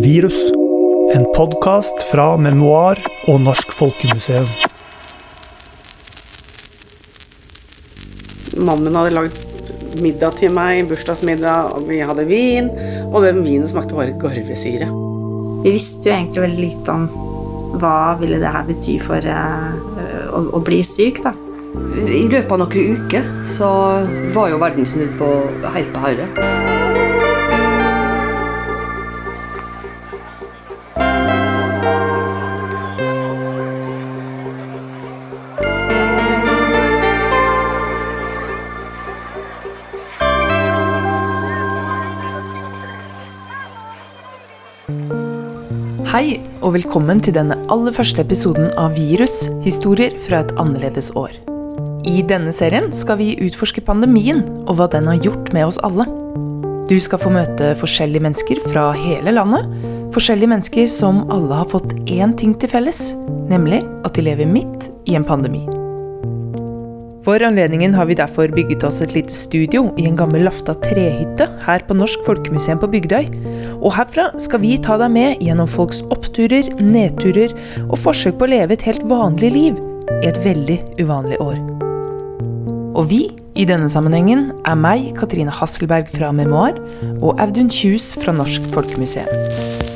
Virus. En podkast fra Memoar og Norsk Folkemuseum. Mannen min hadde lagd middag til meg, bursdagsmiddag, og vi hadde vin. Og den vinen smakte bare garvesyre. Vi visste jo egentlig veldig lite om hva ville det her bety for uh, å, å, bli syk, da. I løpet av noen uker så var jo verden snudd på helt på hodet. Og velkommen til denne aller første episoden av Virus historier fra et annerledes år. I denne serien skal vi utforske pandemien og hva den har gjort med oss alle. Du skal få møte forskjellige mennesker fra hele landet. Forskjellige mennesker som alle har fått én ting til felles, nemlig at de lever midt i en pandemi. For anledningen har vi derfor bygget oss et lite studio i en gammel lafta trehytte her på Norsk Folkemuseum på Bygdøy. Og herfra skal vi ta deg med gjennom folks oppturer, nedturer og forsøk på å leve et helt vanlig liv i et veldig uvanlig år. Og vi i denne sammenhengen er meg, Katrine Hasselberg fra Memoar, og Audun Kjus fra Norsk Folkemuseum.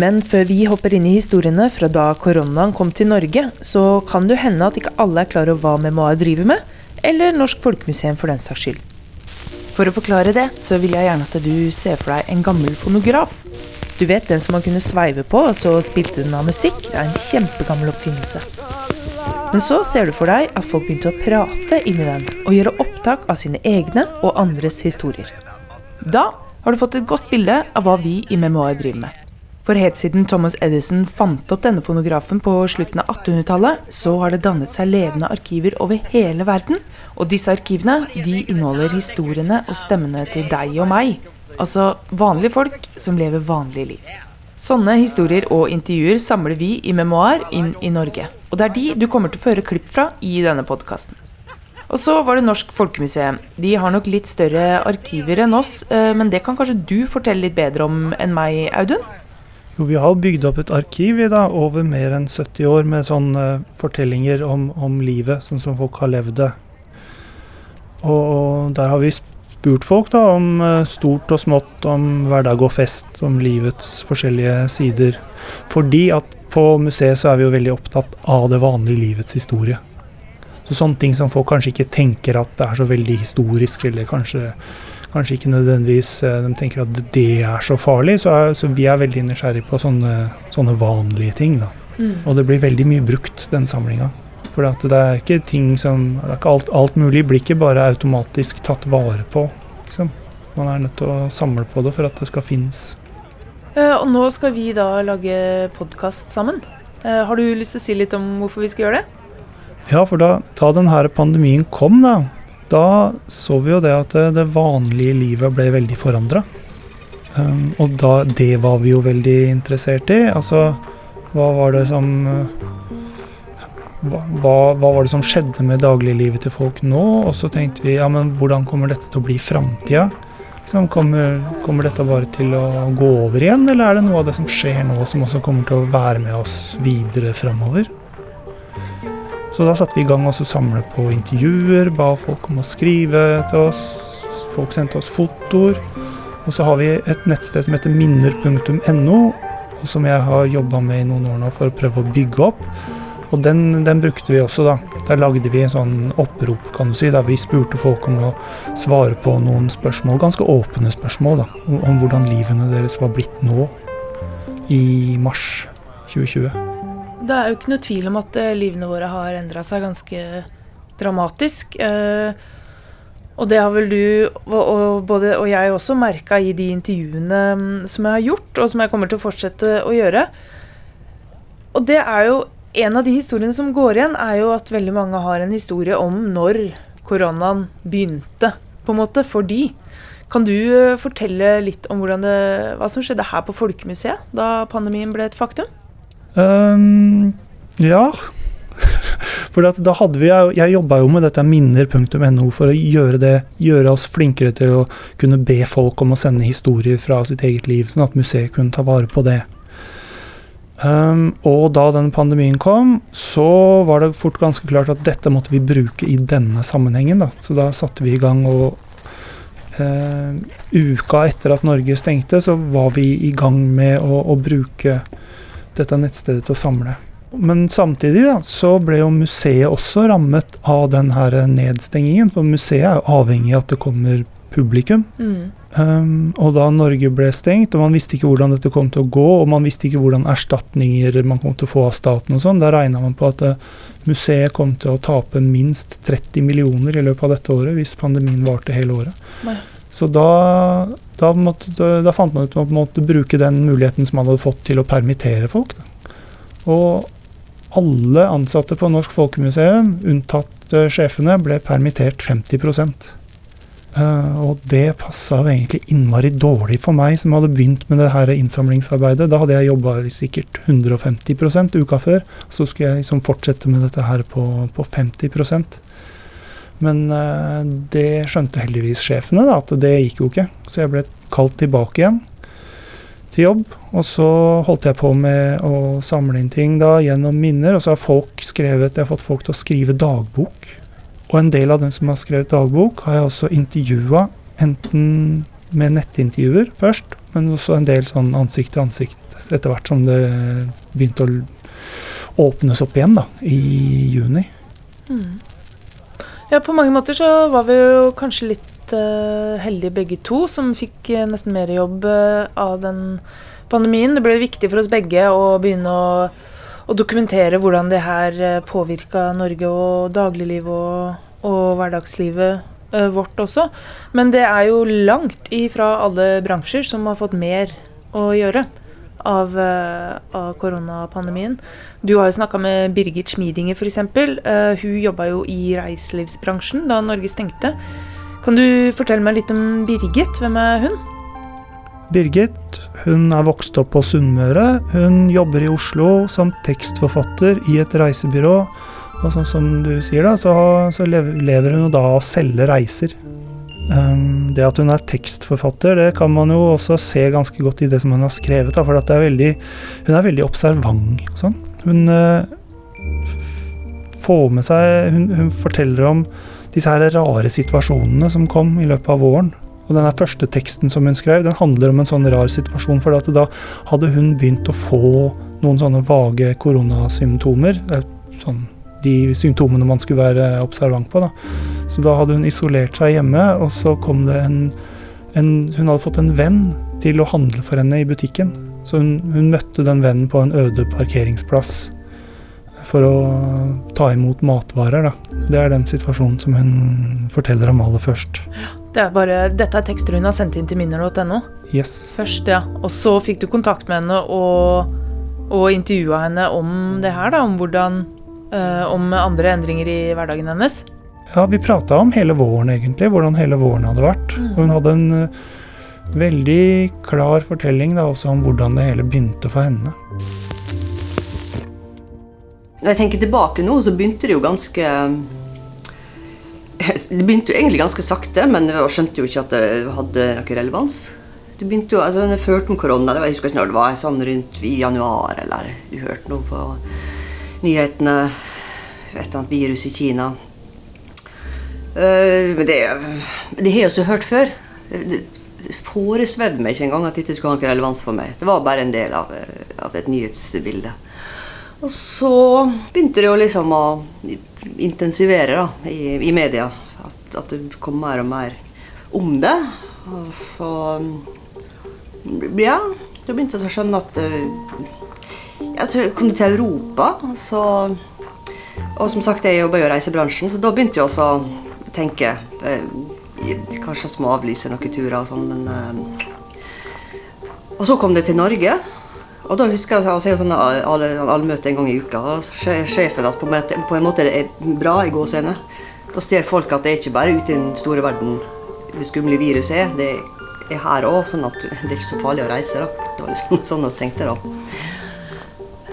Men før vi hopper inn i historiene fra da koronaen kom til Norge, så kan det hende at ikke alle er klar over hva Memoir driver med, eller Norsk Folkemuseum for den saks skyld. For å forklare det, så vil jeg gjerne at du ser for deg en gammel fonograf. Du vet den som man kunne sveive på, og så spilte den av musikk. Det er en kjempegammel oppfinnelse. Men så ser du for deg at folk begynte å prate inni den, og gjøre opptak av sine egne og andres historier. Da har du fått et godt bilde av hva vi i Memoir driver med. For helt siden Thomas Edison fant opp denne fonografen på slutten av 1800-tallet, så har det dannet seg levende arkiver over hele verden. Og disse arkivene de inneholder historiene og stemmene til deg og meg. Altså vanlige folk som lever vanlige liv. Sånne historier og intervjuer samler vi i Memoar inn i Norge. Og det er de du kommer til å føre klipp fra i denne podkasten. Og så var det Norsk Folkemuseum. De har nok litt større arkiver enn oss, eh, men det kan kanskje du fortelle litt bedre om enn meg, Audun? Jo, vi har bygd opp et arkiv i da, over mer enn 70 år med sånne fortellinger om, om livet, sånn som folk har levd det. Og, og der har vi spurt folk da, om eh, stort og smått, om hverdag og fest, om livets forskjellige sider. Fordi at på museet så er vi jo veldig opptatt av det vanlige livets historie. Så Sånne ting som folk kanskje ikke tenker at det er så veldig historisk, eller kanskje kanskje ikke nødvendigvis eh, de tenker at det er så farlig. Så, er, så vi er veldig nysgjerrige på sånne, sånne vanlige ting. Da. Mm. Og det blir veldig mye brukt, den samlinga. For det er ikke ting som det er ikke alt, alt, mulig blir ikke bare automatisk tatt vare på. Liksom. Man er nødt til å samle på det for at det skal finnes. Uh, og nå skal vi da lage podkast sammen. Uh, har du lyst til å si litt om hvorfor vi skal gjøre det? Ja, for da, da denne pandemien kom, da, da så vi jo det at det vanlige livet ble veldig forandra. Um, og da, det var vi jo veldig interessert i. Altså, hva var det som hva, hva, var det som skjedde med dagliglivet til folk nå? Og så tenkte vi ja, men hvordan kommer dette til å bli i framtida? Kommer, kommer, dette bare til å gå over igjen, eller er det noe av det som skjer nå som også kommer til å være med oss videre framover? Så da satte vi i gang å samle på intervjuer, ba folk om å skrive til oss. Folk sendte oss fotoer. Og så har vi et nettsted som heter minner.no, som jeg har jobba med i noen år nå for å prøve å bygge opp. Og den, den, brukte vi også, da. Der lagde vi en sånn opprop, kan du si, der vi spurte folk om å svare på noen spørsmål, ganske åpne spørsmål, da, om, om hvordan livene deres var blitt nå i mars 2020. Det er jo ikke noe tvil om at uh, livene våre har endra seg ganske dramatisk. Uh, og det har vel du og, både, og jeg også merka i de intervjuene um, som jeg har gjort, og som jeg kommer til å fortsette å gjøre. Og det er jo En av de historiene som går igjen, er jo at veldig mange har en historie om når koronaen begynte, på en måte, for de. Kan du uh, fortelle litt om det, hva som skjedde her på Folkemuseet da pandemien ble et faktum? Um, ja. For da hadde vi, jeg jeg jobba jo med dette minner.no for å gjøre det, gjøre oss flinkere til å kunne be folk om å sende historier fra sitt eget liv, sånn at museet kunne ta vare på det. Um, og da den pandemien kom, så var det fort ganske klart at dette måtte vi bruke i denne sammenhengen. Da. Så da satte vi i gang og uh, Uka etter at Norge stengte, så var vi i gang med å, å bruke dette nettstedet til å samle. Men samtidig da, så ble jo museet også rammet av den her nedstengingen. For museet er jo avhengig av at det kommer publikum. Mm. Um, og da Norge ble stengt, og man visste ikke hvordan dette kom til å gå, og man visste ikke hvordan erstatninger man kom til å få av staten og sånn, da regna man på at uh, museet kom til å tape minst 30 millioner i løpet av dette året hvis pandemien varte hele året. Ja. Så da, da, måtte, da, fant man ut at man måtte bruke den muligheten som man hadde fått til å permittere folk. Da. Og alle ansatte på Norsk Folkemuseum, unntatt uh, sjefene, ble permittert 50 Uh, og det passa jo egentlig innmari dårlig for meg, som hadde begynt med det her innsamlingsarbeidet. Da hadde jeg jobba sikkert 150 uka før. Så skulle jeg liksom fortsette med dette her på, på 50 Men eh, det skjønte heldigvis sjefene, da, at det gikk jo ikke. Så jeg ble kalt tilbake igjen til jobb. Og så holdt jeg på med å samle inn ting da gjennom minner. Og så har folk skrevet, jeg har fått folk til å skrive dagbok. Og en del av dem som har skrevet dagbok, har jeg også intervjua, enten med nettintervjuer først, men også en del sånn ansikt til ansikt etter hvert som det begynte å åpnes opp igjen da, i juni. Ja, på mange måter så var vi jo kanskje litt uh, heldige begge to, som fikk uh, nesten mer jobb uh, av den pandemien. Det ble viktig for oss begge å begynne å, å dokumentere hvordan det her påvirka Norge og dagliglivet og, og hverdagslivet vårt også. Men det er jo langt ifra alle bransjer som har fått mer å gjøre av, eh, av koronapandemien. Du har jo snakka med Birgit Schmidinger f.eks. Uh, hun jobba jo i reiselivsbransjen da Norge stengte. Kan du fortelle meg litt om Birgit? Hvem er hun? Birgit hun er vokst opp på Sunnmøre. Hun jobber i Oslo som tekstforfatter i et reisebyrå. Og sånn som du sier, da, så, så lever hun da av å selge reiser. Um, det at hun er tekstforfatter, det kan man jo også se ganske godt i det som hun har skrevet. For er veldig, hun er veldig observant. Sånn. Hun eh, får med seg hun, hun forteller om disse her rare situasjonene som kom i løpet av våren. Og den første teksten som hun skrev, den handler om en sånn rar situasjon. For da hadde hun begynt å få noen sånne vage koronasymptomer. Sånn, de symptomene man skulle være observant på. Da. Så da hadde hun isolert seg hjemme, og så kom det en, en Hun hadde fått en venn til å handle for henne i butikken. Så hun, hun møtte den vennen på en øde parkeringsplass for å ta imot matvarer. Da. Det er den situasjonen som hun forteller om aller først. Det er bare, dette er tekster hun har sendt inn til minner.no. Yes. Først, ja. Og så fikk du kontakt med henne og, og intervjua henne om det her, da. Om hvordan Om andre endringer i hverdagen hennes. Ja, vi prata om hele våren, egentlig. Hvordan hele våren hadde vært. Og hun hadde en eh, veldig klar fortelling da, også om hvordan det hele begynte for henne. Når jeg tenker tilbake nå, så begynte det jo ganske Det begynte jo egentlig ganske sakte, men jeg skjønte jo ikke at det hadde noe relevans. Det begynte jo, altså førte om korona, jeg husker ikke når det var, sånn rundt i januar, eller du hørte noe på nyhetene, et eller annet virus i Kina. Eh, det, har jeg også hørt før. Det, foresvevde meg ikke engang at dette skulle ha noen relevans for meg. Det var bare en del av, eh, av et nyhetsbilde. Og så begynte det jo liksom å intensivere da, i, i media. At, at det kom mer og mer om det. Og så Ja, da begynte å skjønne at så kom til Europa, så Og som sagt, jeg jobber jo i reisebransjen, så da begynte jeg også å tenke eh, Kanskje jeg må avlyse noen turer og sånn, men eh, Og så kom det til Norge. Og da husker jeg å se alle allmøte en gang i uka. Og sje- sjefen at på på en måte det er bra i gåsehudene. Da ser folk at det er ikke bare ute i den store verden det skumle viruset er. Det er her òg, sånn at det er ikke så farlig å reise. da. Det var liksom sånn vi tenkte da.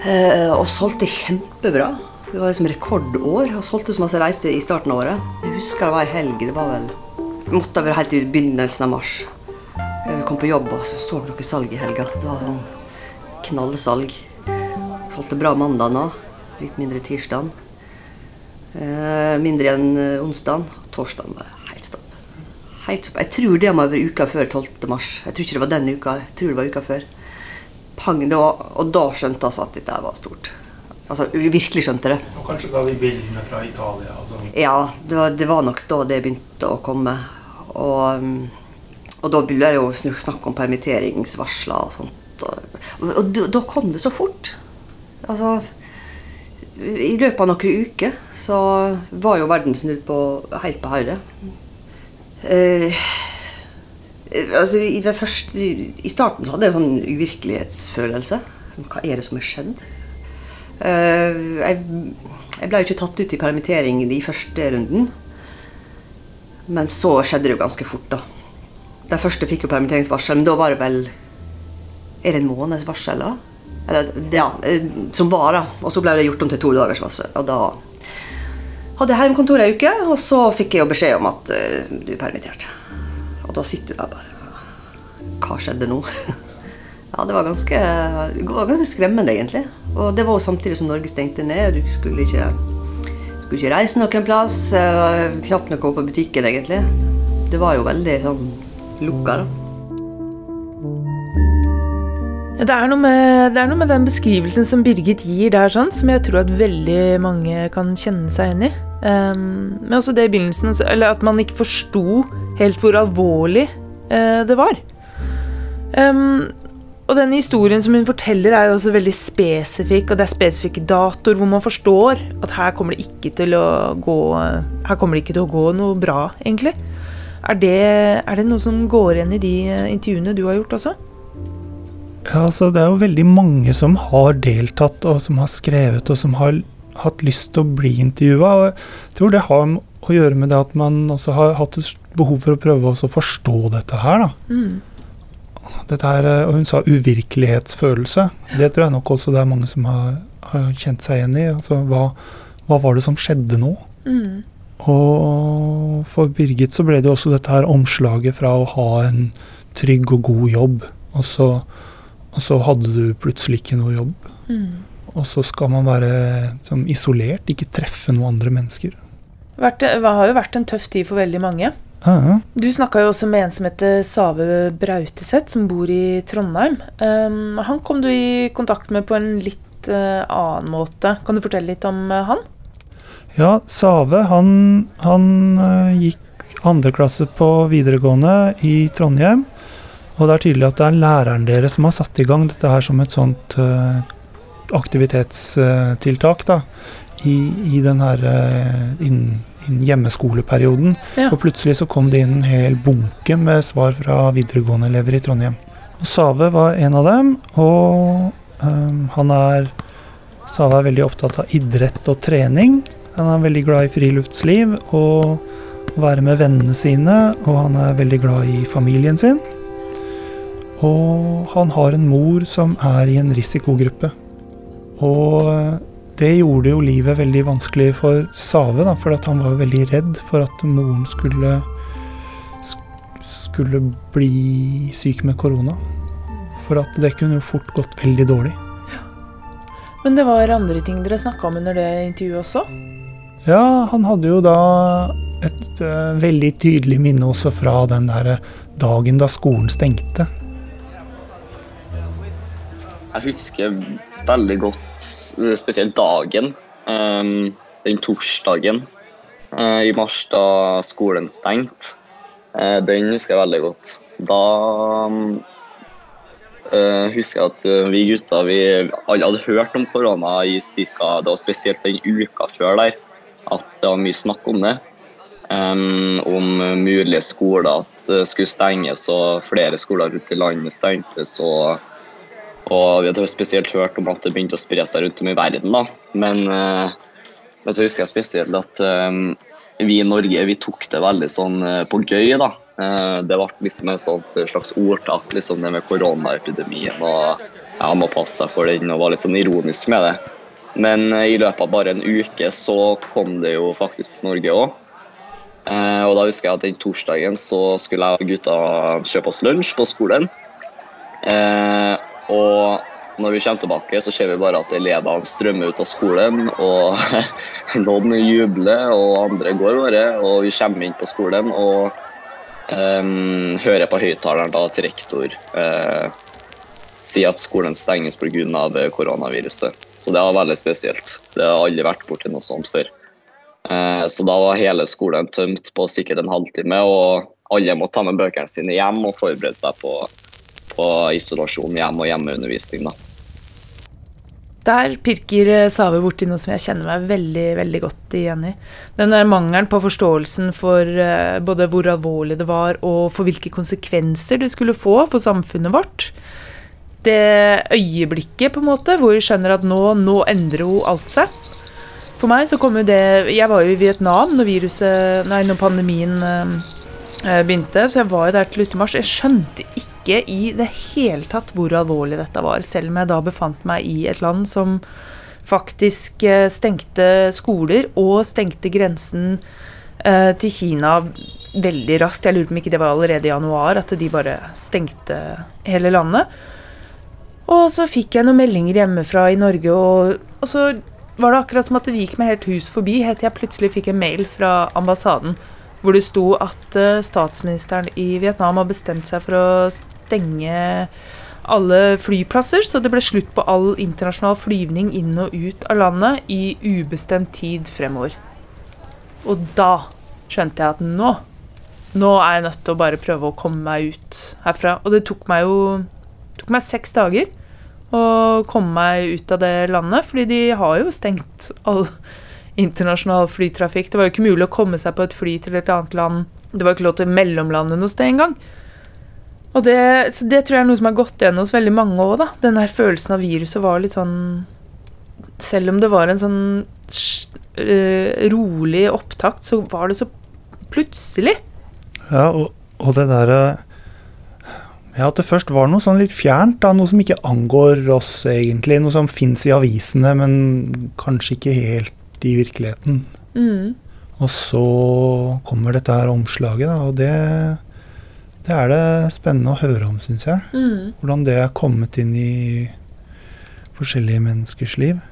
Eh, og solgte kjempebra. Det var liksom rekordår. og solgte så masse reiser i starten av året. Jeg husker det var ei helg. Det var vel måtte være helt i begynnelsen av mars. Jeg kom på jobb og så, så dere salg i helga. Det var sånn knallsalg. Solgte bra mandag nå. Litt mindre tirsdag. Eh, mindre enn eh, onsdag. Torsdag var helt stopp. Helt stopp. Jeg tror det må ha vært uka før 12. mars. Jeg tror ikke det var den uka. Jeg tror det var uka før. Pang, da, og da skjønte jeg altså at dette var stort. Altså, vi virkelig skjønte det. Og kanskje da de bildene fra Italia og sånn. Ja, det var, det var nok da det begynte å komme. Og, um, og da ble det jo snakk om permitteringsvarsler og sånt. Og, og, da- da kom det så fort. Altså I løpet av noen uker så var jo verden snudd på helt på hodet. Eh, altså, i, første, I starten så hadde jeg en sånn uvirkelighetsfølelse. Hva er det som har skjedd? Eh, jeg ble jo ikke tatt ut i permittering i første runden. Men så skjedde det jo ganske fort, da. De første fikk jo permitteringsvarsel, men da var det vel Er det en måneds varsel, da? Eller, ja, eh, som var, da. Og så ble det gjort om til to dagers varsel. Og da hadde jeg hjemmekontor ei uke, og så fikk jeg jo beskjed om at eh, du er permittert. Og da sitter du der bare Hva skjedde nå? ja, det var ganske, det var ganske skremmende, egentlig. Og det var jo samtidig som Norge stengte ned. Du skulle ikke, skulle ikke reise noen plass. eh, Knapt noe på butikken, egentlig. Det var jo veldig sånn lukka, da. Det er, med, det er noe med den beskrivelsen som Birgit gir der, sånn, som jeg tror at veldig mange kan kjenne seg igjen i. Um, men også det i begynnelsen, altså, eller at man ikke forsto helt hvor alvorlig uh, det var. Um, og den historien som hun forteller, er jo også veldig spesifikk, og det er spesifikke datoer hvor man forstår at her kommer det ikke til å gå Her kommer det ikke til å gå noe bra, egentlig. Er det, er det noe som går igjen i de eh, intervjuene du har gjort også? Ja, altså Det er jo veldig mange som har deltatt, og som har skrevet, og som har hatt lyst til å bli intervjua. Jeg tror det har å gjøre med det at man også har hatt et behov for å prøve å forstå dette her. da. Mm. Her, eh, og hun sa uvirkelighetsfølelse. Det tror jeg nok også det er mange som har, har kjent seg igjen i. Altså, hva, hva var det som skjedde nå? Mm. Og for Birgit så ble det jo også dette her omslaget fra å ha en trygg og god jobb, og så, og så hadde du plutselig ikke noe jobb. Mm. Og så skal man være som isolert, ikke treffe noen andre mennesker. Det har jo vært en tøff tid for veldig mange. Ja, Du snakka jo også med en som heter Save Brauteseth, som bor i Trondheim. Um, han kom du i kontakt med på en litt uh, annen måte. Kan du fortelle litt om uh, han? ja Save han, han uh, gikk andre klasse på videregående i Trondheim. Og det er tydelig at det er læreren deres som har satt i gang dette her som et sånt aktivitetstiltak da, i, i den her innen, innen hjemmeskoleperioden. Ja. Og plutselig så kom det inn en hel bunke med svar fra videregående elever i Trondheim. Og Save var en av dem, og um, han er Save er veldig opptatt av idrett og trening. Han er veldig glad i friluftsliv og å være med vennene sine, og han er veldig glad i familien sin. Og han har en mor som er i en risikogruppe. Og det gjorde jo livet veldig vanskelig for Save, da, for at han var jo veldig redd for at moren skulle skulle bli syk med korona. For at det kunne jo fort gått veldig dårlig. Men det var andre ting dere snakka om under det intervjuet også? Ja, han hadde jo da et uh, veldig tydelig minne også fra den der dagen da skolen stengte. Jeg husker veldig godt eh, spesielt dagen. Um, den torsdagen uh, i mars da skolen stengte. Uh, den husker jeg veldig godt. Da eh, husker jeg at vi gutta vi alle hadde hørt om korona i cirka, det var spesielt den uka før der, at det var mye snakk om det. Um, om mulige skoler at skulle stenges og flere skoler rundt i landet stengtes. og og vi hadde spesielt hørt om at det begynte å spre seg rundt om i verden. da. Men, eh, men så husker jeg spesielt at eh, vi i Norge vi tok det veldig sånn eh, på gøy. da. Det ble liksom et slags ordtak, liksom det med koronaepidemien og ja, må passe deg for den, og var litt sånn ironisk med det. Men i løpet av bare en uke så kom det jo faktisk til Norge òg. Og da husker jeg at den torsdagen så skulle jeg og gutta kjøpe oss lunsj på skolen. Eh, og når vi kommer tilbake, så ser vi bare at elevene strømmer ut av skolen. Og noen jubler, og andre går bare. Og vi kommer inn på skolen og um, hører på høyttaleren til rektor uh, si at skolen stenges pga. koronaviruset. Så det var veldig spesielt. Det har aldri vært borti noe sånt før. Uh, så da var hele skolen tømt på sikkert en halvtime, og alle måtte ta med bøkene sine hjem og forberede seg på, på isolasjon hjemme og hjemmeundervisning. da. Der pirker eh, Save borti noe som jeg kjenner meg veldig veldig godt igjen i. Den der mangelen på forståelsen for uh, både hvor alvorlig det var, og for hvilke konsekvenser det skulle få for samfunnet vårt. Det øyeblikket på en måte, hvor vi skjønner at nå, nå endrer jo alt seg. For meg så kom jo det Jeg var jo i Vietnam når, viruset, nei, når pandemien uh, begynte, så jeg var jo der til utemars. Jeg skjønte ikke ikke i det hele tatt hvor alvorlig dette var, selv om jeg da befant meg i et land som faktisk eh, stengte skoler og stengte grensen eh, til Kina veldig raskt. Jeg lurer på om ikke det var allerede i januar at de bare stengte hele landet. Og så fikk jeg noen meldinger hjemmefra i Norge, og, og så var det akkurat som at det gikk meg helt hus forbi, helt til jeg plutselig fikk en mail fra ambassaden hvor det sto at uh, statsministeren i Vietnam har bestemt seg for å stenge alle flyplasser, så det ble slutt på all internasjonal flyvning inn og ut av landet i ubestemt tid fremover. Og da skjønte jeg at nå Nå er jeg nødt til å bare prøve å komme meg ut herfra. Og det tok meg jo tok meg seks dager å komme meg ut av det landet, fordi de har jo stengt all internasjonal flytrafikk. Det var jo ikke mulig å komme seg på et fly til et annet land. Det var ikke lov til mellomlande noe sted engang. Og det, det, tror jeg er noe som har gått igjen hos veldig mange òg, da. Den der følelsen av viruset var litt sånn Selv om det var en sånn uh, rolig opptakt, så var det så plutselig. Ja, og, og det derre ja, At det først var noe sånn litt fjernt, da, noe som ikke angår oss egentlig. Noe som fins i avisene, men kanskje ikke helt i virkeligheten. Mm. Og så kommer dette her omslaget, da, og det det er det spennende å høre om, syns jeg. Mm. Hvordan det er kommet inn i forskjellige menneskers liv.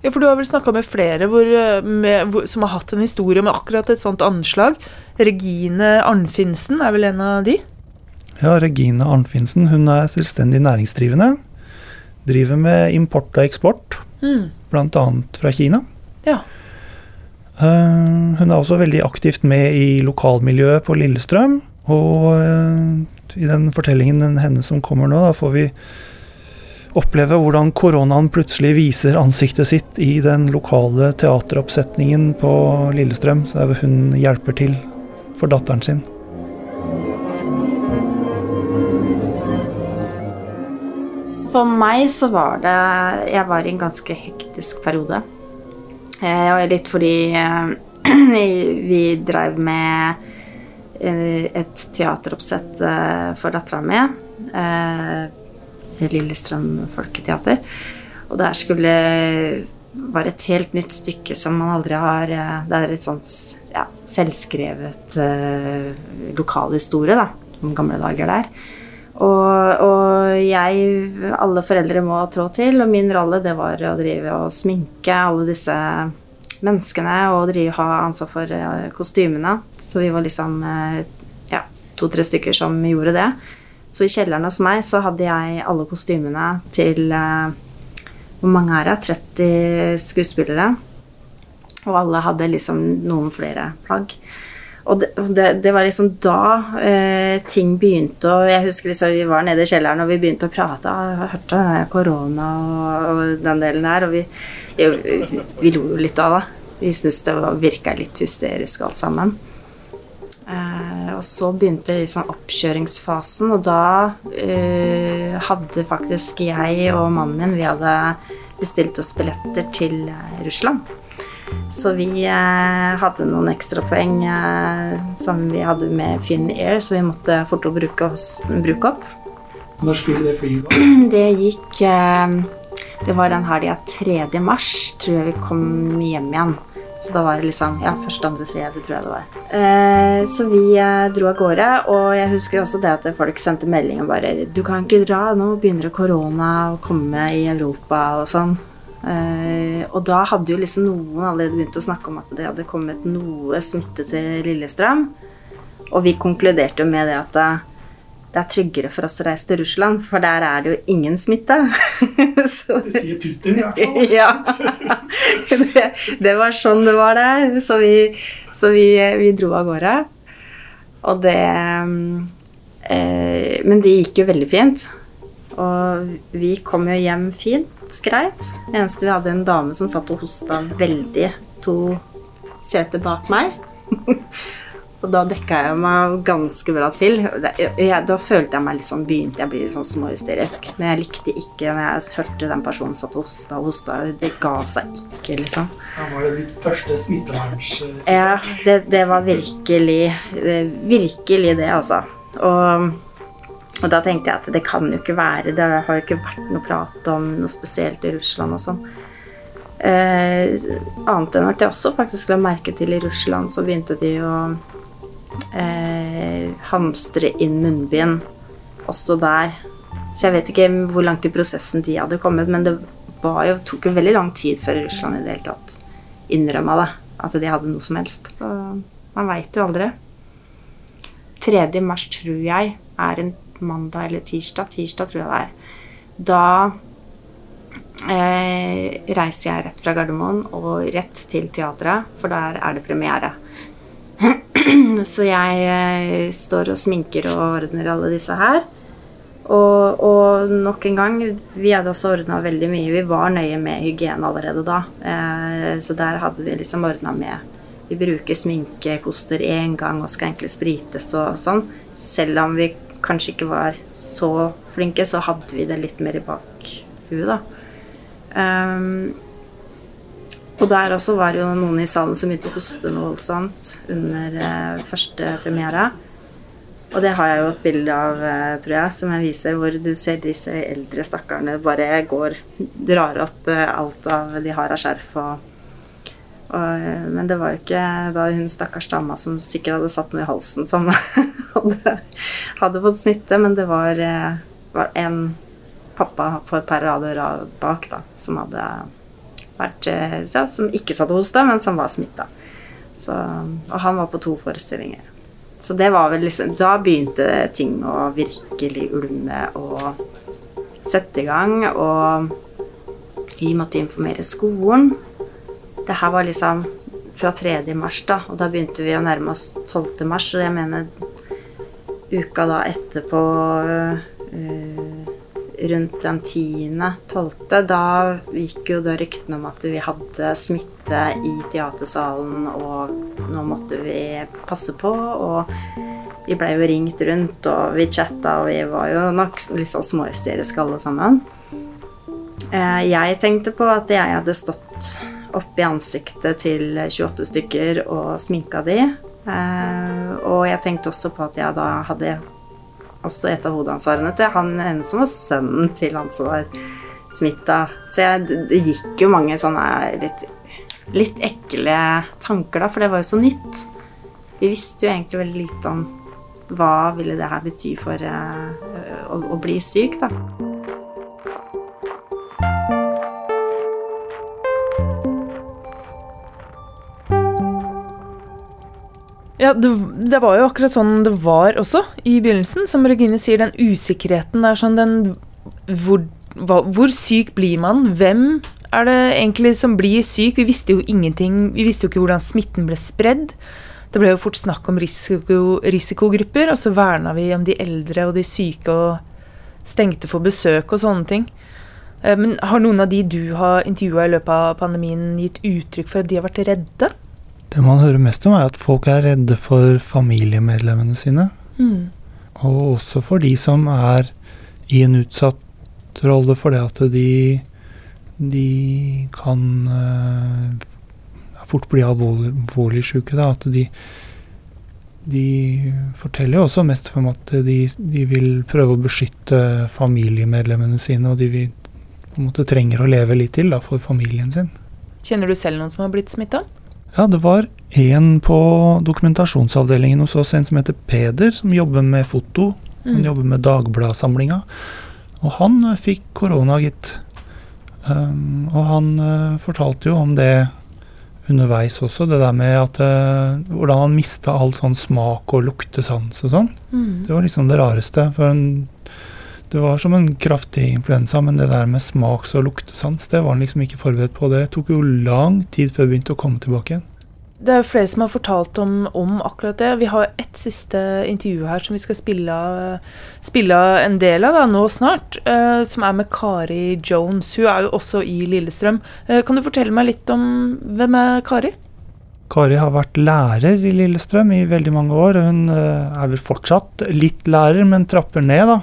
Ja, for du har vel snakka med flere hvor, med, hvor, som har hatt en historie med akkurat et sånt anslag. Regine Arnfinsen er vel en av de? Ja, Regine Arnfinsen. Hun er selvstendig næringsdrivende. Driver med import og eksport, mm. bl.a. fra Kina. Ja. Uh, hun er også veldig aktivt med i lokalmiljøet på Lillestrøm. Og uh, i den fortellingen hennes som kommer nå, da får vi oppleve hvordan koronaen plutselig viser ansiktet sitt i den lokale teateroppsetningen på Lillestrøm, der hun hjelper til for datteren sin. For meg så var det Jeg var i en ganske hektisk periode. Eh, litt fordi eh, vi drev med et teateroppsett eh, for dattera mi. Eh, Lillestrøm Folketeater. Og der skulle være et helt nytt stykke som man aldri har eh, Det er et sånt ja, selvskrevet uh, lokalhistorie, da. Om gamle dager der. Og, og, jeg Alle foreldre må trå til, og min rolle det var å drive og sminke alle disse menneskene og drive, ha ansvar for uh, kostymene. Så vi var liksom uh, ja, to-tre stykker som gjorde det. Så i kjelleren hos meg så hadde jeg alle kostymene til uh, Hvor mange er det? 30 skuespillere. Og alle hadde liksom noen flere plagg. Og det, det, det, var liksom da eh, ting begynte å Jeg husker liksom vi var nede i kjelleren og vi begynte å prate. Jeg hørte korona og, og, den delen der. Og vi, vi, vi lo jo litt av det. Vi syntes det virka litt hysterisk alt sammen. Eh, og så begynte liksom oppkjøringsfasen, og da eh, hadde faktisk jeg og mannen min Vi hadde bestilt oss billetter til eh, Russland. Så vi eh, hadde noen ekstrapoeng eh, som vi hadde med Finnair, så vi måtte fort å bruke, oss, bruke opp. Når skulle det flyet? Det gikk eh, Det var den helga 3. mars tror jeg vi kom hjem igjen. Så da var det liksom Ja, første, andre, tredje, tror jeg det var. Eh, så vi eh, dro av gårde, og jeg husker også det at folk sendte melding og bare 'Du kan ikke dra, nå begynner korona å komme i Europa', og sånn. Eh, og da hadde jo liksom noen allerede begynt å snakke om at det hadde kommet noe smitte til Lillestrøm. Og vi konkluderte jo med det at det, det er tryggere for oss å reise til Russland, for der er det jo ingen smitte. Så, Det sier Putin i hvert fall. ja. Det, det var sånn det var der. Så vi, så vi, vi dro av gårde. Og det eh, Men det gikk jo veldig fint. Og vi kom jo hjem fint, greit. Eneste vi hadde en dame som satt og hosta veldig to seter bak meg. og da dekka jeg meg ganske bra til. Jeg, da følte jeg meg litt sånn Begynte jeg å bli litt sånn småhysterisk. Men jeg likte ikke når jeg hørte den personen satt og hosta og hosta. Det ga seg ikke, liksom. Da var det ditt første smitteverns... Ja, det, det var virkelig det- Virkelig det, altså. Og, og da tenkte jeg at det kan jo ikke være Det har jo ikke vært noe prat om noe spesielt i Russland og sånn. Eh, annet enn at jeg også faktisk la merke til i Russland, så begynte de å eh, hamstre inn munnbind også der. Så jeg vet ikke hvor langt i prosessen de hadde kommet, men det var jo, tok jo veldig lang tid før Russland i det hele tatt innrømma det. At de hadde noe som helst. Så man veit jo aldri. 3. mars tror jeg er en mandag eller tirsdag. Tirsdag tror jeg det er. Da eh, reiser jeg rett fra Gardermoen og rett til teatret, for der er det premiere. Så jeg eh, står og sminker og ordner alle disse her. Og, og nok en gang, vi hadde også ordna veldig mye. Vi var nøye med hygiene allerede da. Eh, så der hadde vi liksom ordna med Vi bruker sminkekoster én gang og skal egentlig sprites og sånn. Selv om vi kanskje ikke var så flinke, så hadde vi det litt mer i bakhuet, da. Um, og der også var det jo noen i salen som begynte å hoste noe voldsomt under eh, første premiere. Og det har jeg jo et bilde av, eh, tror jeg, som jeg viser, hvor du ser disse eldre stakkarene bare går Drar opp eh, alt av de har av skjerf og, og eh, Men det var jo ikke da hun stakkars dama som sikkert hadde satt noe i halsen, som hadde, hadde fått smitte, men det var, var en pappa på et par rader bak da, som hadde vært eh, ja, Som ikke satt hos deg, men som var smitta. Og han var på to forestillinger. Så det var vel liksom Da begynte ting å virkelig ulme og sette i gang. Og vi måtte informere skolen. Det her var liksom fra 3. mars, da. Og da begynte vi å nærme oss 12. mars. Og jeg mener uka da etterpå øh, rundt den 10.-12., da gikk jo da ryktene om at vi hadde smitte i teatersalen, og nå måtte vi passe på. Og vi blei jo ringt rundt, og vi chatta, og vi var jo nok litt sånn småhysteriske alle sammen. Eh, Jeg tenkte på at jeg hadde stått opp i ansiktet til 28 stykker og sminka de. Eh, Og jeg tenkte også på at jeg da hadde også et av hovedansvarene til han ene som var sønnen til han som var smitta. Så jeg, det- gikk jo mange sånne litt, litt ekle tanker da, for det var jo så nytt. Vi visste jo egentlig veldig lite om hva ville det her bety for eh, å, å bli syk, da. Ja, det, det var jo akkurat sånn det var også i begynnelsen. Som Regine sier, den usikkerheten. Det er sånn den hvor, hva, hvor syk blir man? Hvem er det egentlig som blir syk? Vi visste jo ingenting. Vi visste jo ikke hvordan smitten ble spredd. Det ble jo fort snakk om risiko, risikogrupper, og så verna vi om de eldre og de syke og stengte for besøk og sånne ting. Eh, Men har noen av de du har intervjua i løpet av pandemien, gitt uttrykk for at de har vært redde? Det man hører mest om, er at folk er redde for familiemedlemmene sine. Mm. Og også for de som er i en utsatt rolle for det at de, de kan uh, fort bli alvorlig, alvorlig syke. Da. At de, de forteller jo også mest om at de, de vil prøve å beskytte familiemedlemmene sine, og de vil, på en måte trenger å leve litt til da, for familien sin. Kjenner du selv noen som har blitt smitta? Ja, det var en på dokumentasjonsavdelingen hos oss, en som heter Peder, som jobber med foto. Han jobber med Dagbladsamlinga. Og han eh, fikk korona, gitt. Um, og han uh, fortalte jo om det underveis også, det der med at uh, hvordan han mista all sånn smak og luktesans og sånn. Det var liksom det rareste. For en, det var som en kraftig influensa, men det der med smaks- og luktesans, det var han liksom ikke forberedt på. Det tok jo lang tid før det begynte å komme tilbake igjen. Det er jo flere som har fortalt om, om akkurat det. Vi har ett siste intervju her som vi skal spille, spille en del av da, nå snart. eh, som er med Kari Jones. Hun er jo også i Lillestrøm. Eh, kan du fortelle meg litt om hvem er Kari? Kari har vært lærer i Lillestrøm i veldig mange år. Hun eh, er vel fortsatt litt lærer, men trapper ned, da.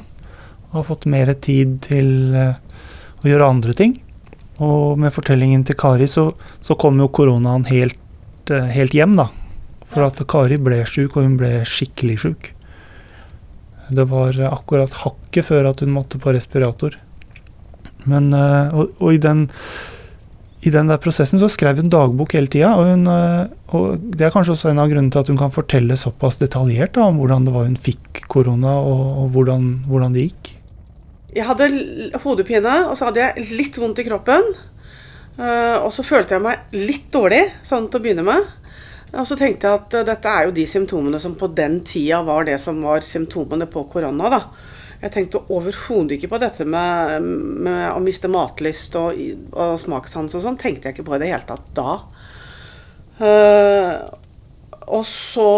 Og har fått mer tid til eh, å gjøre andre ting. Og med fortellingen til Kari så, så kom jo koronaen helt, eh, helt hjem, da. For at Kari ble sjuk, og hun ble skikkelig sjuk. Det var akkurat hakket før at hun måtte på respirator. Men, eh, og, og i den i den der prosessen så skrev hun dagbok hele tida. Og, hun, og det er kanskje også en av grunnene til at hun kan fortelle såpass detaljert da, om hvordan det var hun fikk korona, og, og hvordan, hvordan det gikk. Jeg hadde hodepine, og så hadde jeg litt vondt i kroppen. Eh, og så følte jeg meg litt dårlig, sånn til å begynne med. Og så tenkte jeg at eh, dette er jo de symptomene som på den tida var det som var symptomene på korona. da. Jeg tenkte overhodet ikke på dette med, med å miste matlyst og, og smakssans og sånn. Tenkte jeg ikke på i det hele tatt da. Uh, og så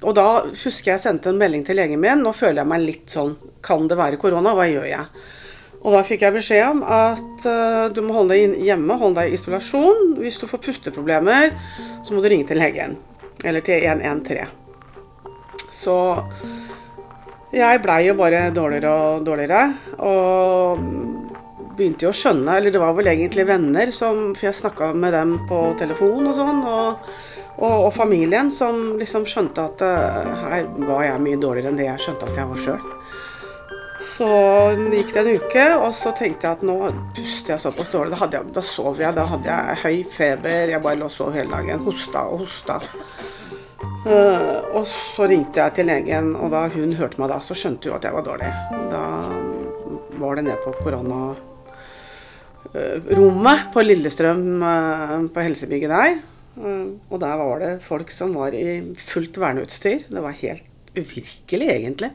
Og da husker jeg sendte en melding til legen min. Nå føler jeg meg litt sånn Kan det være korona? Hva gjør jeg? Og da fikk jeg beskjed om at uh, du må holde deg hjemme, holde deg i isolasjon. Hvis du får pusteproblemer, så må du ringe til legen. Eller til 113. Så jeg blei jo bare dårligere og dårligere. Og begynte jo å skjønne Eller det var vel egentlig venner, som, for jeg snakka med dem på telefon og sånn. Og, og, og familien som liksom skjønte at eh, her var jeg mye dårligere enn det jeg skjønte at jeg var sjøl. Så gikk det en uke, og så tenkte jeg at nå puster jeg såpass dårlig. Da, jeg, da sov jeg, da hadde jeg høy feber. Jeg bare lå og sov hele dagen. Hosta og hosta. Uh, og så ringte jeg til legen, og da hun hørte meg da, så skjønte hun at jeg var dårlig. Da var det ned på koronarommet på Lillestrøm, eh, på helsebygget der. Eh, og der var det folk som var i fullt verneutstyr. Det var helt uvirkelig, egentlig.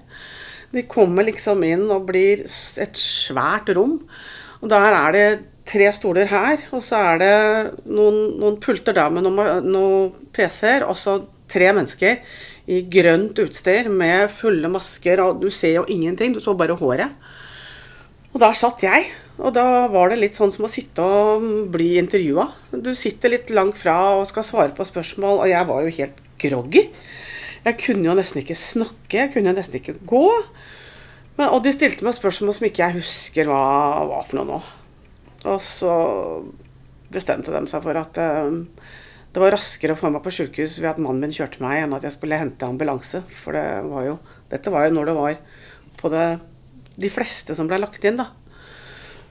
De kommer liksom inn og blir et svært rom. Og der er det tre stoler her, og så er det noen, noen pulter der med noen, noen PC-er, og tre mennesker i grønt utstyr med fulle masker, og du ser jo ingenting, du så bare håret. Og der satt jeg, og da var det litt sånn som å sitte og bli intervjua. Du sitter litt langt fra og skal svare på spørsmål, og jeg var jo helt groggy. Jeg kunne jo nesten ikke snakke, jeg kunne nesten ikke gå. Men, og de stilte meg spørsmål som ikke jeg husker hva var for noe nå. Og så bestemte de seg for at eh, det var raskere å få meg på sykehus ved at mannen min kjørte meg, enn at jeg skulle hente ambulanse. For det var jo, dette var jo når det var på det, de fleste som ble lagt inn, da.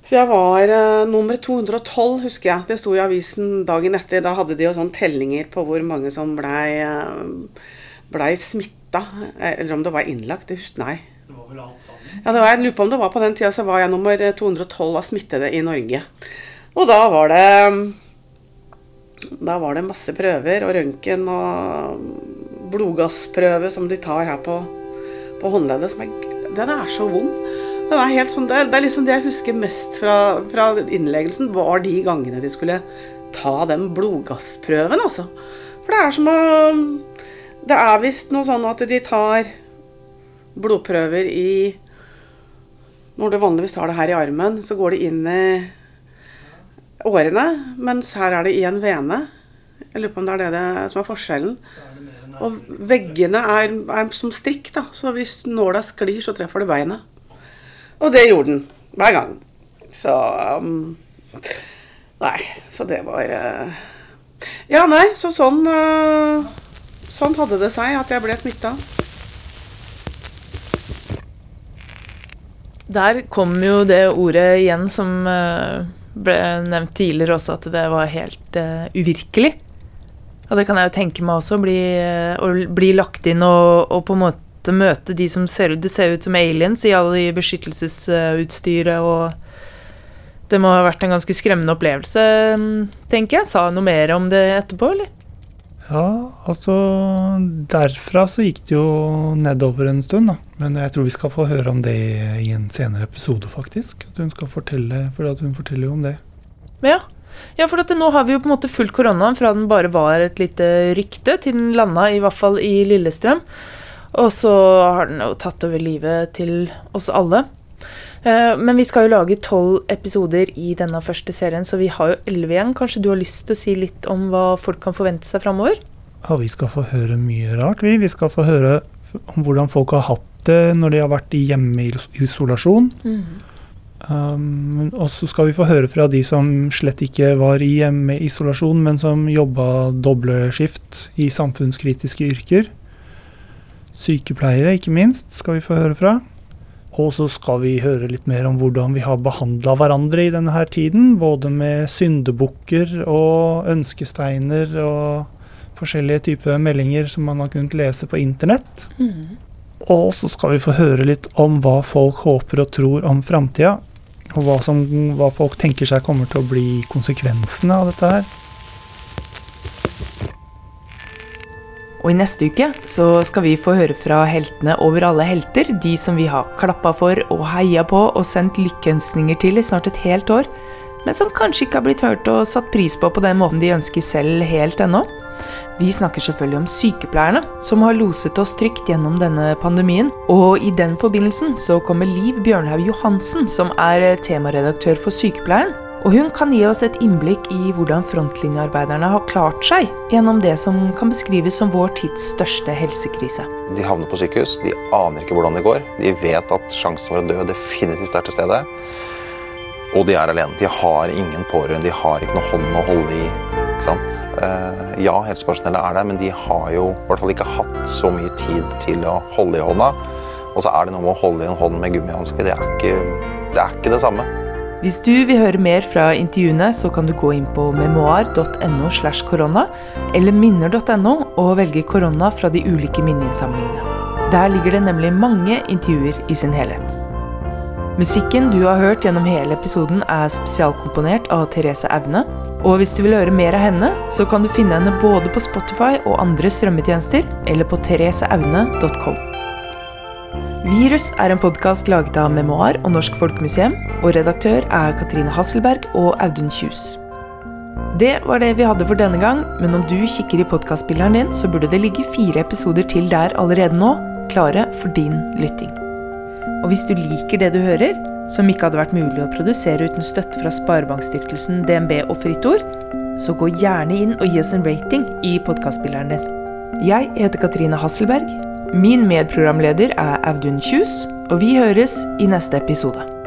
Så jeg var uh, nummer 212, husker jeg. Det sto i avisen dagen etter. Da hadde de jo sånn tellinger på hvor mange som blei ble smitta. Eller om det var innlagt. Det husker Nei. Det var vel alt sammen? Ja, det var, jeg lurer på om det var på den tida så var jeg nummer 212 av smittede i Norge. Og da var det Da var det masse prøver og røntgen og blodgassprøve som de tar her på, på håndleddet. Som er, den er så vond. Sånn, det er liksom det jeg husker mest fra, fra innleggelsen, var de gangene de skulle ta den blodgassprøven, altså. For det er som å Det er visst noe sånn at de tar blodprøver i Når du vanligvis tar det her i armen, så går det inn i årene, mens her er det i en vene. Jeg lurer på om det er det, det som er forskjellen. Og veggene er, er som strikk, da, så hvis nåla sklir, så treffer det beinet. Og det gjorde den hver gang. Så um, Nei, så det var uh, Ja, nei, så sånn uh, Sånn hadde det seg at jeg ble smitta. Der kom jo det ordet igjen som, eh, ble nevnt tidligere også at det var helt uh, uvirkelig. Og det kan jeg jo tenke meg også, bli, å bli lagt inn og, og, på en måte møte de som ser ut Det ser ut som aliens i alle de beskyttelsesutstyret og Det må ha vært en ganske skremmende opplevelse, tenker jeg. Sa noe mer om det etterpå, eller? Ja, altså Derfra så gikk det jo nedover en stund, da. Men jeg tror vi skal få høre om det i en senere episode, faktisk. At hun skal fortelle, for at hun forteller jo om det. Ja, ja for nå har vi jo på en måte fulgt koronaen fra den bare var et lite rykte, til den landa i hvert fall i Lillestrøm. Og så har den jo tatt over livet til oss alle. Eh, men vi skal jo lage tolv episoder i denne første serien, så vi har jo elleve igjen. Kanskje du har lyst til å si litt om hva folk kan forvente seg framover? Ja, vi skal få høre mye rart, vi. Vi skal få høre om hvordan folk har hatt det når de har vært i hjemmeisolasjon. Mm. Um, og så skal vi få høre fra de som slett ikke var i hjemmeisolasjon, men som jobba skift i samfunnskritiske yrker. Sykepleiere, ikke minst, skal vi få høre fra. Og så skal vi høre litt mer om hvordan vi har behandla hverandre i denne her tiden. Både med syndebukker og ønskesteiner og forskjellige typer meldinger som man har kunnet lese på internett. Mm. Og så skal vi få høre litt om hva folk håper og tror om framtida. Og hva, som, hva folk tenker seg kommer til å bli konsekvensene av dette her. Og i neste uke så skal vi få høre fra heltene over alle helter, de som vi har klappa for og heia på og sendt lykkeønskninger til i snart et helt år, men som kanskje ikke har blitt hørt og satt pris på på den måten de ønsker selv helt ennå. Vi snakker selvfølgelig om sykepleierne, som har loset oss trygt gjennom denne pandemien. Og i den forbindelsen så kommer Liv Bjørnhaug Johansen, som er temaredaktør for Sykepleien, og hun kan gi oss et innblikk i hvordan frontlinjearbeiderne har klart seg gjennom det som kan beskrives som vår tids største helsekrise. De havner på sykehus, de aner ikke hvordan det går. De vet at sjansen for å dø definitivt er til stede. Og de er alene. De har ingen pårørende, de har ikke noe hånd å holde i. Eh, ja, helsepersonellet er der, men de har jo i hvert fall ikke hatt så mye tid til å holde i hånda. Og så er det noe med å holde i en hånd med gummihanske. Det, det er ikke det samme. Hvis du vil høre mer fra intervjuene, så kan du gå inn på memoar.no slash korona eller minner.no og velge korona fra de ulike minneinnsamlingene. Der ligger det nemlig mange intervjuer i sin helhet. Musikken du har hørt gjennom hele episoden er spesialkomponert av Therese Aune. Og hvis du vil høre mer av henne, så kan du finne henne både på Spotify og andre strømmetjenester, eller på thereseaune.com. Virus er en podkast laget av Memoar og Norsk Folkemuseum, og redaktør er Katrine Hasselberg og Audun Kjus. Det var det vi hadde for denne gang, men om du kikker i podkastspilleren din, så burde det ligge fire episoder til der allerede nå, klare for din lytting. Og hvis du liker det du hører, som ikke hadde vært mulig å produsere uten støtte fra Sparebankstiftelsen, DNB og Fritt Ord, så gå gjerne inn og gi oss en rating i podkastspilleren din. Jeg heter Katrine Hasselberg. Min medprogramleder er Audun Kjus, og vi høres i neste episode.